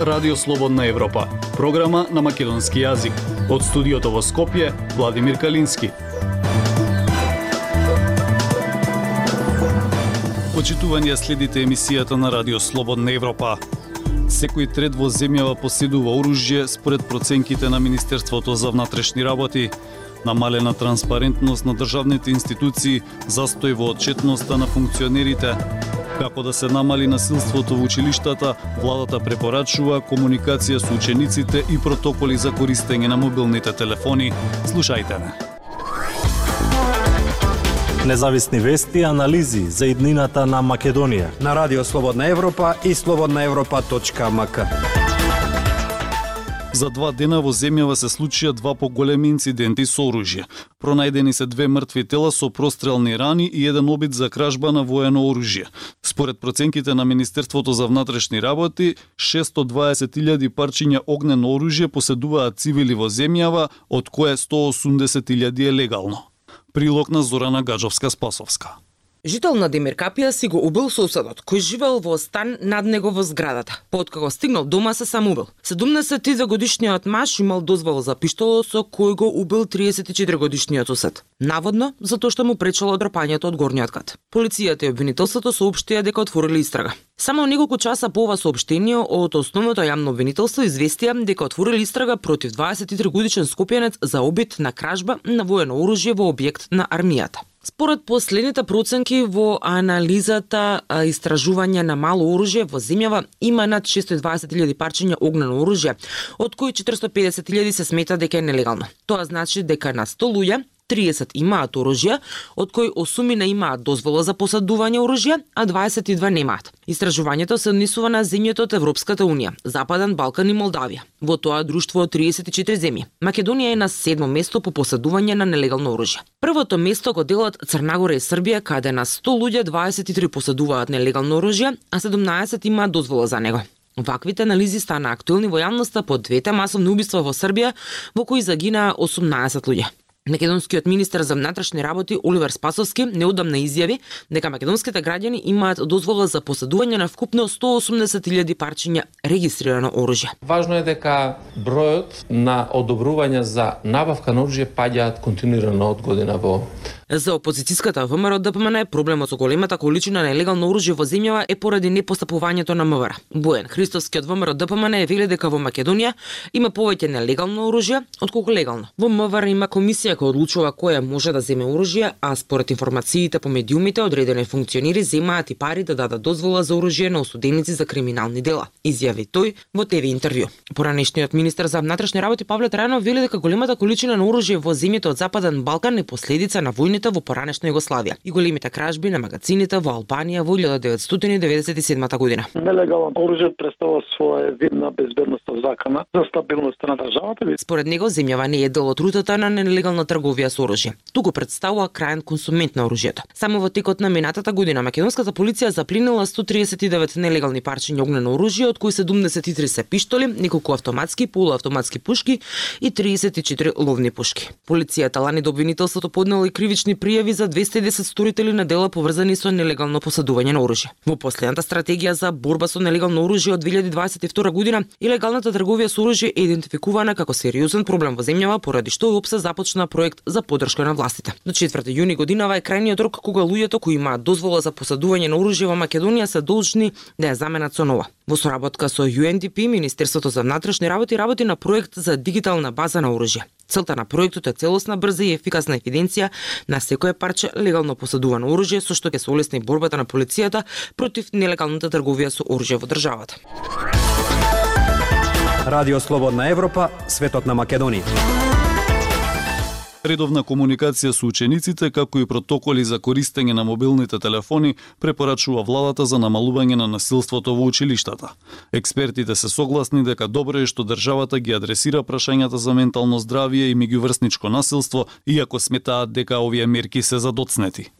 Радио Слободна Европа, програма на македонски јазик. Од студиото во Скопје, Владимир Калински. Почитување следите емисијата на Радио Слободна Европа. Секој трет во земјава поседува оружје според проценките на Министерството за внатрешни работи. Намалена транспарентност на државните институции, застој во отчетноста на функционерите, Како да се намали насилството во училиштата, владата препорачува комуникација со учениците и протоколи за користење на мобилните телефони. Слушајте не. Независни вести и анализи за иднината на Македонија на Радио Слободна Европа и слободнаевропа.мк. За два дена во земјава се случија два поголеми инциденти со оружје. Пронајдени се две мртви тела со прострелни рани и еден обид за кражба на воено оружје. Според проценките на Министерството за внатрешни работи, 620.000 парчиња огнено оружје поседуваат цивили во земјава, од кое 180.000 е легално. Прилог на Зорана Гаджовска-Спасовска. Жител на Демиркапија си го убил соседот, кој живеел во стан над него во зградата. Пооткако стигнал дома се самоубил. 72 годишниот маж имал дозвола за пиштоло со кој го убил 34 годишниот сосед. Наводно, затоа што му пречело дрпањето од горниот кат. Полицијата и обвинителството соопштија дека отворили истрага. Само неколку часа по ова соопштение од основното јавно обвинителство известија дека отворили истрага против 23 годишен скопјанец за обид на кражба на воено оружје во објект на армијата. Според последните проценки во анализата истражување на мало оружје во земјава има над 620.000 парчиња огнено оружје, од кои 450.000 се смета дека е нелегално. Тоа значи дека на 100 луѓе 30 имаат оружје, од кои 8 не имаат дозвола за посадување оружје, а 22 немаат. Истражувањето се однесува на земјите од Европската Унија, Западен Балкан и Молдавија. Во тоа друштво од 34 земји. Македонија е на седмо место по посадување на нелегално оружје. Првото место го делат Црнагора и Србија, каде на 100 луѓе 23 посадуваат нелегално оружје, а 17 имаат дозвола за него. Ваквите анализи стана актуелни во јавноста по двете масовни убиства во Србија, во кои загинаа 18 луѓе. Македонскиот министер за внатрешни работи Оливер Спасовски неодамна изјави дека македонските граѓани имаат дозвола за поседување на вкупно 180.000 парчиња регистрирано оружје. Важно е дека бројот на одобрувања за набавка на оружје паѓаат континуирано од година во За опозицијската ВМРО ДПМН проблемот со големата количина на нелегално оружје во земјава е поради непостапувањето на МВР. Боен Христовски од ВМРО ДПМН е вели дека во Македонија има повеќе нелегално оружје отколку легално. Во МВР има комисија која одлучува која може да земе оружје, а според информациите по медиумите одредени функционери земаат и пари да дадат дозвола за оружје на осуденици за криминални дела, изјави тој во ТВ интервју. Поранешниот министер за внатрешни работи Павле Трајанов вели дека големата количина на оружје во земјите од Западен Балкан е последица на војните во поранешна Југославија и големите кражби на магазините во Албанија во 1997 година. Нелегално оружје представува своја вид на безбедност закана за стабилноста на државата. Според него земјава не е дел од рутата на нелегална трговија со оружје. Туку представува крајен консумент на оружјето. Само во текот на минатата година македонската полиција заплинила 139 нелегални парчиња огнено оружје, од кои 73 се пиштоли, неколку автоматски, полуавтоматски пушки и 34 ловни пушки. Полицијата лани до обвинителството поднела и кривични кривични пријави за 210 сторители на дела поврзани со нелегално поседување на оружје. Во последната стратегија за борба со нелегално оружје од 2022 година, илегалната трговија со оружје е идентификувана како сериозен проблем во земјава, поради што ОПС започна проект за поддршка на властите. До 4 јуни годинава е крајниот рок кога луѓето кои имаат дозвола за поседување на оружје во Македонија се должни да ја заменат со нова. Во соработка со UNDP, Министерството за внатрешни работи работи на проект за дигитална база на оружје. Целта на проектот е целосна, брза и ефикасна евиденција на секое парче легално поседувано оружје со што ќе се олесни борбата на полицијата против нелегалната трговија со оружје во државата. Радио Слободна Европа, светот на Македонија редовна комуникација со учениците, како и протоколи за користење на мобилните телефони, препорачува владата за намалување на насилството во училиштата. Експертите се согласни дека добро е што државата ги адресира прашањата за ментално здравје и меѓуврсничко насилство, иако сметаат дека овие мерки се задоцнети.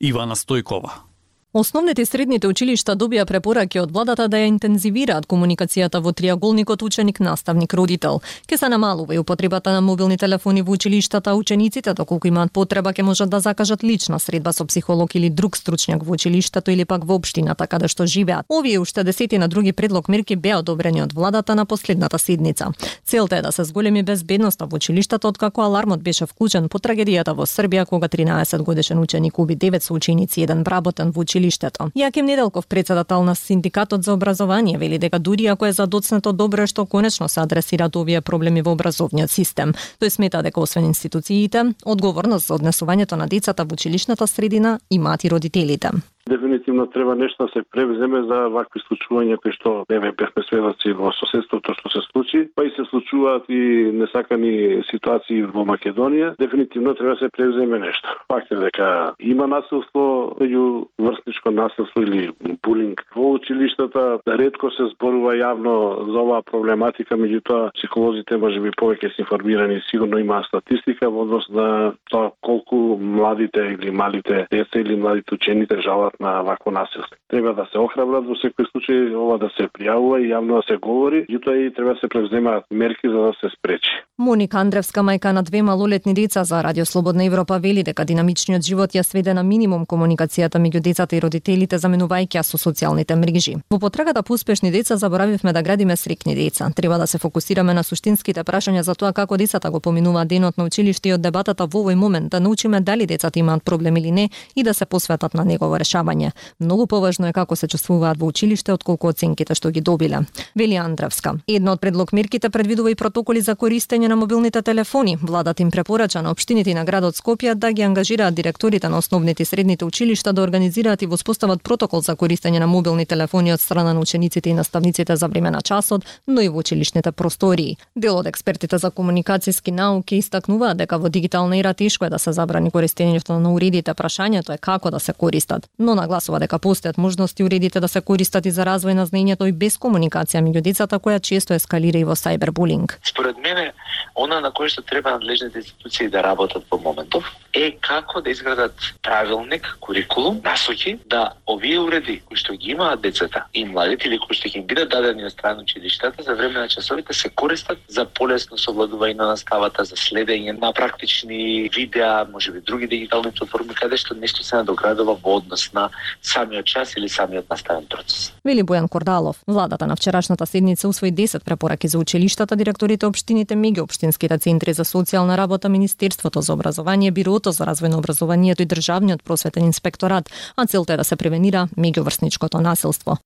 Ивана Стојкова Основните и средните училишта добија препораки од владата да ја интензивираат комуникацијата во триаголникот ученик-наставник-родител. Ке се намалува и употребата на мобилни телефони во училиштата, учениците, доколку имаат потреба, ќе можат да закажат лична средба со психолог или друг стручњак во училиштето или пак во општината каде што живеат. Овие уште десети на други предлог мерки беа одобрени од владата на последната седница. Целта е да се зголеми безбедноста во училиштата откако алармот беше вклучен по трагедијата во Србија кога 13 годишен ученик уби 9 соученици еден вработен во училиштето училиштето. Јаким Неделков, председател на Синдикатот за образование, вели дека дури ако е задоцнето добро што конечно се адресираат овие проблеми во образовниот систем. Тој смета дека освен институциите, одговорност за однесувањето на децата во училишната средина имаат и родителите. Дефинитивно треба нешто да се превземе за вакви случувања кои што еве бевме сведоци во соседството што се случи, па и се случуваат и несакани ситуации во Македонија. Дефинитивно треба да се превземе нешто. Факт е дека има насилство меѓу врсничко насилство или булинг во училиштата. Ретко се зборува јавно за оваа проблематика, меѓутоа психолозите можеби повеќе се информирани, сигурно има статистика во однос на тоа колку младите или малите деца или младите ученици жалат жртват на вакво насилство. Треба да се охрабрат во секој случај ова да се пријавува и јавно да се говори, јутоа и треба да се преземаат мерки за да се спречи. Моника Андревска, мајка на две малолетни деца за Радио Слободна Европа, вели дека динамичниот живот ја сведе на минимум комуникацијата меѓу децата и родителите заменувајќи со социјалните мрежи. Во потрагата по успешни деца заборавивме да градиме срекни деца. Треба да се фокусираме на суштинските прашања за тоа како децата го поминуваат денот на училиште и од дебатата во овој момент да научиме дали децата имаат проблем или не и да се посветат на негово решавање решавање. Многу поважно е како се чувствуваат во училиште отколку оценките што ги добиле. Вели Андравска. Едно од предлогмирките предвидува и протоколи за користење на мобилните телефони. Владата им препорача на општините на градот Скопје да ги ангажираат директорите на основните и средните училишта да организираат и воспостават протокол за користење на мобилни телефони од страна на учениците и наставниците за време на часот, но и во училишните простории. Дел од експертите за комуникацијски науки истакнуваат дека во дигитална ера тешко е да се забрани користењето на уредите, прашањето е како да се користат. Но нагласува дека постојат можности уредите да се користат и за развој на знаењето и без комуникација меѓу децата која често ескалира и во сајбербулинг. Според мене, она на кое што треба надлежните институции да работат во моментов е како да изградат правилник, курикулум, насоки да овие уреди кои што ги имаат децата и младите или кои што ги бидат дадени од страна училиштата за време на часовите се користат за полесно совладување на наставата, за следење на практични видеа, можеби други дигитални платформи каде што нешто се надоградува во однос на самиот час или самиот наставен процес. Вели Бојан Кордалов, владата на вчерашната седница усвои 10 препораки за училиштата, директорите општините, општинските центри за социјална работа, Министерството за образование, Бирото за развој на образованието и Државниот просветен инспекторат, а целта е да се превенира меѓуврсничкото насилство.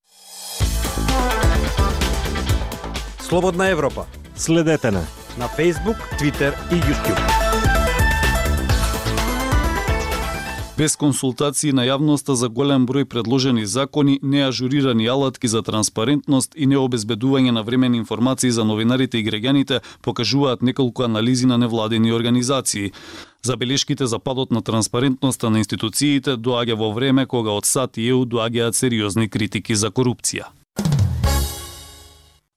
Слободна Европа. Следете на на Facebook, Twitter и YouTube без консултации на јавноста за голем број предложени закони, неажурирани алатки за транспарентност и необезбедување на времени информации за новинарите и граѓаните покажуваат неколку анализи на невладени организации. Забелешките за падот на транспарентноста на институциите доаѓа во време кога од САД и ЕУ доаѓаат сериозни критики за корупција.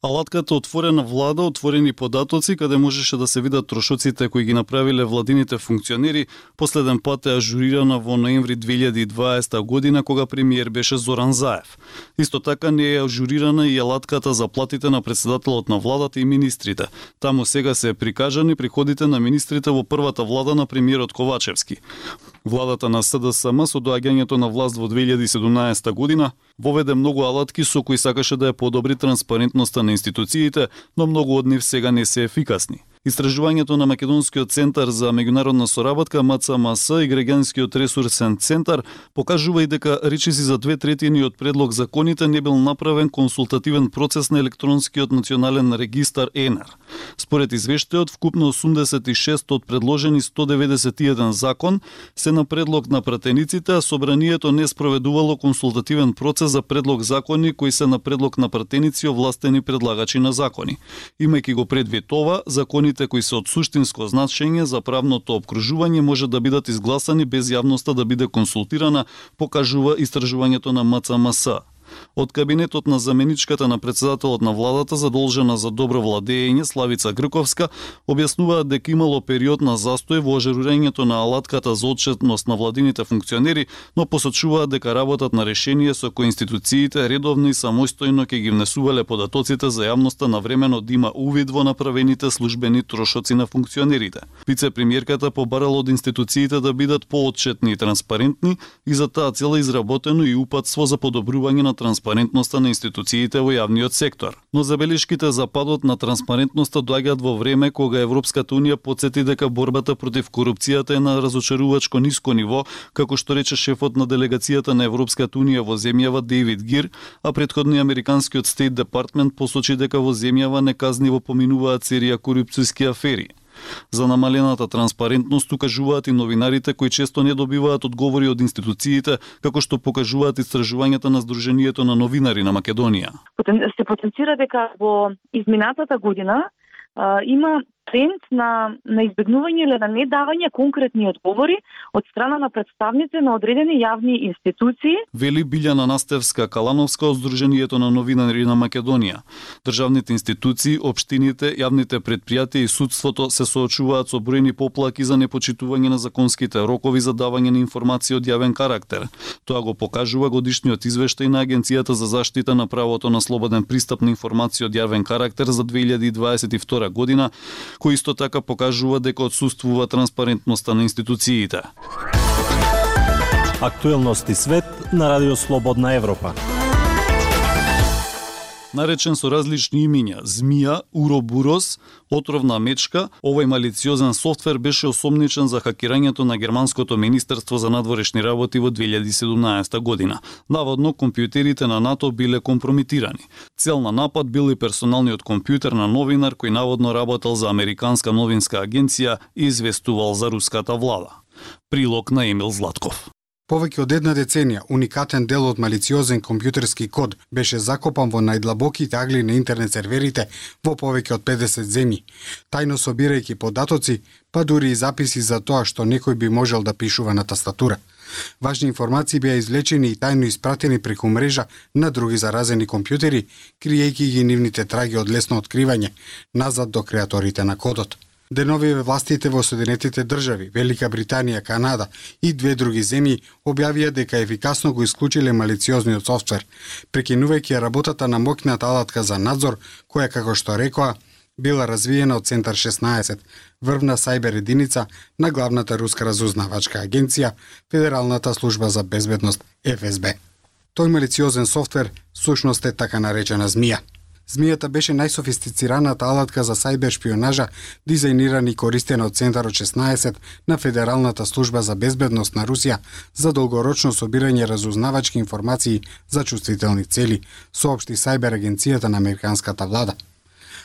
Алатката отворена влада, отворени податоци, каде можеше да се видат трошоците кои ги направиле владините функционери, последен пат е ажурирана во ноември 2020 година, кога премиер беше Зоран Заев. Исто така не е ажурирана и алатката за платите на председателот на владата и министрите. Таму сега се прикажани приходите на министрите во првата влада на премиерот Ковачевски. Владата на СДСМ со доаѓањето на власт во 2017 година воведе многу алатки со кои сакаше да ја подобри транспарентноста на институциите, но многу од нив сега не се ефикасни. Истражувањето на Македонскиот центар за меѓународна соработка МЦМС и Грегенскиот ресурсен центар покажува и дека речиси за две третини од предлог законите не бил направен консултативен процес на електронскиот национален регистар ЕНР. Според извештајот, вкупно 86 од предложени 191 закон се на предлог на пратениците, а собранието не спроведувало консултативен процес за предлог закони кои се на предлог на пратеници овластени предлагачи на закони. Имајќи го предвид ова, закони законите кои се од суштинско значење за правното обкружување може да бидат изгласани без јавноста да биде консултирана, покажува истражувањето на МЦМС. Од кабинетот на заменичката на председателот на владата задолжена за добро владење Славица Грковска објаснуваат дека имало период на застој во ажурирањето на алатката за отчетност на владините функционери, но посочуваат дека работат на решение со кои институциите редовно и самостојно ќе ги внесувале податоците за јавноста на времено да има увид во направените службени трошоци на функционерите. Вице-премиерката побарала од институциите да бидат поотчетни и транспарентни и за таа цела изработено и упатство за подобрување на транспарентноста на институциите во јавниот сектор. Но забелишките за падот на транспарентноста доаѓаат во време кога Европската унија подсети дека борбата против корупцијата е на разочарувачко ниско ниво, како што рече шефот на делегацијата на Европската унија во земјава Дейвид Гир, а предходни американскиот Стейт Департмент посочи дека во земјава неказниво поминуваат серија корупцијски афери. За намалената транспарентност укажуваат и новинарите кои често не добиваат одговори од институциите, како што покажуваат истражувањата на Сдруженијето на новинари на Македонија. Се потенцира дека во изминатата година а, има тренд на, на избегнување или на недавање конкретни одговори од страна на представници на одредени јавни институции. Вели Билјана Настевска Калановска од Сдруженијето на новинари на Македонија. Државните институции, општините, јавните предпријатија и судството се соочуваат со бројни поплаки за непочитување на законските рокови за давање на информации од јавен карактер. Тоа го покажува годишниот извештај на Агенцијата за заштита на правото на слободен пристап на информации од јавен карактер за 2022 година, кој исто така покажува дека отсутствува транспарентноста на институциите. Актуелности свет на Радио Слободна Европа наречен со различни имиња Змија, Уробурос, отровна мечка, овој малициозен софтвер беше осомничен за хакирањето на германското министерство за надворешни работи во 2017 година. Наводно компјутерите на НАТО биле компромитирани. Цел на напад бил и персоналниот компјутер на новинар кој наводно работел за американска новинска агенција и известувал за руската влада. Прилог на Емил Златков. Повеќе од една деценија, уникатен дел од малициозен компјутерски код беше закопан во најдлабоките агли на интернет серверите во повеќе од 50 земји, тајно собирајќи податоци, па дури и записи за тоа што некој би можел да пишува на тастатура. Важни информации беа извлечени и тајно испратени преку мрежа на други заразени компјутери, криејќи ги нивните траги од лесно откривање, назад до креаторите на кодот. Деновиве властите во Соединетите држави, Велика Британија, Канада и две други земји објавија дека ефикасно го исклучиле малициозниот софтвер, прекинувајќи работата на мокната алатка за надзор, која, како што рекоа, била развиена од Центар 16, врвна сајбер единица на главната руска разузнавачка агенција, Федералната служба за безбедност ФСБ. Тој малициозен софтвер сушност е така наречена змија. Змијата беше најсофистицираната алатка за сајбер шпионажа, дизајнирана и користена од Центарот 16 на Федералната служба за безбедност на Русија за долгорочно собирање разузнавачки информации за чувствителни цели, соопшти сајбер агенцијата на американската влада.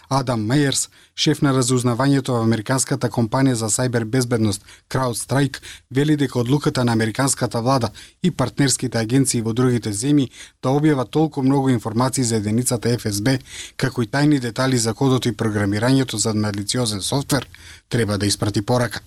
Адам Мејерс, шеф на разузнавањето во американската компанија за сајбер безбедност CrowdStrike, вели дека одлуката на американската влада и партнерските агенции во другите земји да објават толку многу информации за единицата ФСБ, како и тајни детали за кодот и програмирањето за малициозен софтвер, треба да испрати порака.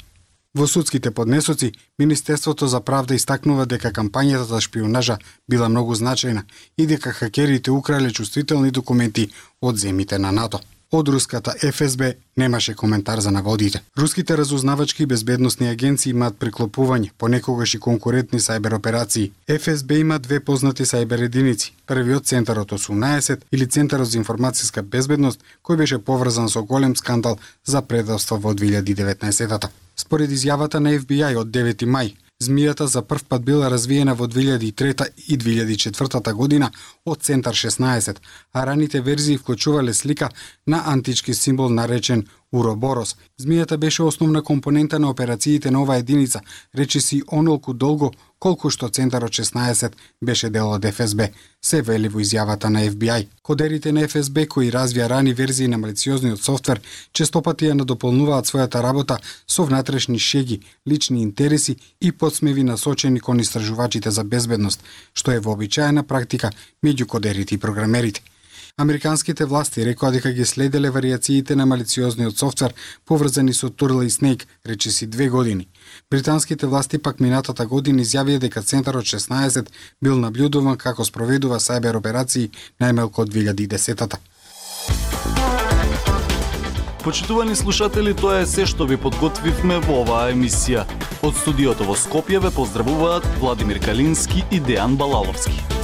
Во судските поднесоци, Министерството за правда истакнува дека кампањата за шпионажа била многу значајна и дека хакерите украле чувствителни документи од земите на НАТО. Од руската ФСБ немаше коментар за наводите. Руските разузнавачки безбедносни агенции имаат приклопување, понекогаш и конкурентни сајбер операции. ФСБ има две познати сајбер единици. Првиот Центарот 18 или Центарот за информацијска безбедност, кој беше поврзан со голем скандал за предавство во 2019 Според изјавата на FBI од 9 мај, Змијата за прв пат била развиена во 2003 и 2004 година од Центар 16, а раните верзии вклучувале слика на антички символ наречен Уроборос. Змијата беше основна компонента на операциите на оваа единица, речиси онолку долго колку што Центарот 16 беше дел од ФСБ, се вели во изјавата на FBI. Кодерите на ФСБ кои развија рани верзии на малициозниот софтвер, честопати ја надополнуваат својата работа со внатрешни шеги, лични интереси и подсмеви насочени кон истражувачите за безбедност, што е вообичаена практика меѓу кодерите и програмерите. Американските власти рекоа дека ги следеле вариациите на малициозниот софтвер поврзани со Turtle и Snake, речиси две години. Британските власти пак минатата година изјавија дека Центарот 16 бил наблюдуван како спроведува сајбер операции најмалку од 2010-та. Почитувани слушатели, тоа е се што ви подготвивме во оваа емисија. Од студиото во Скопје ве поздравуваат Владимир Калински и Дејан Балаловски.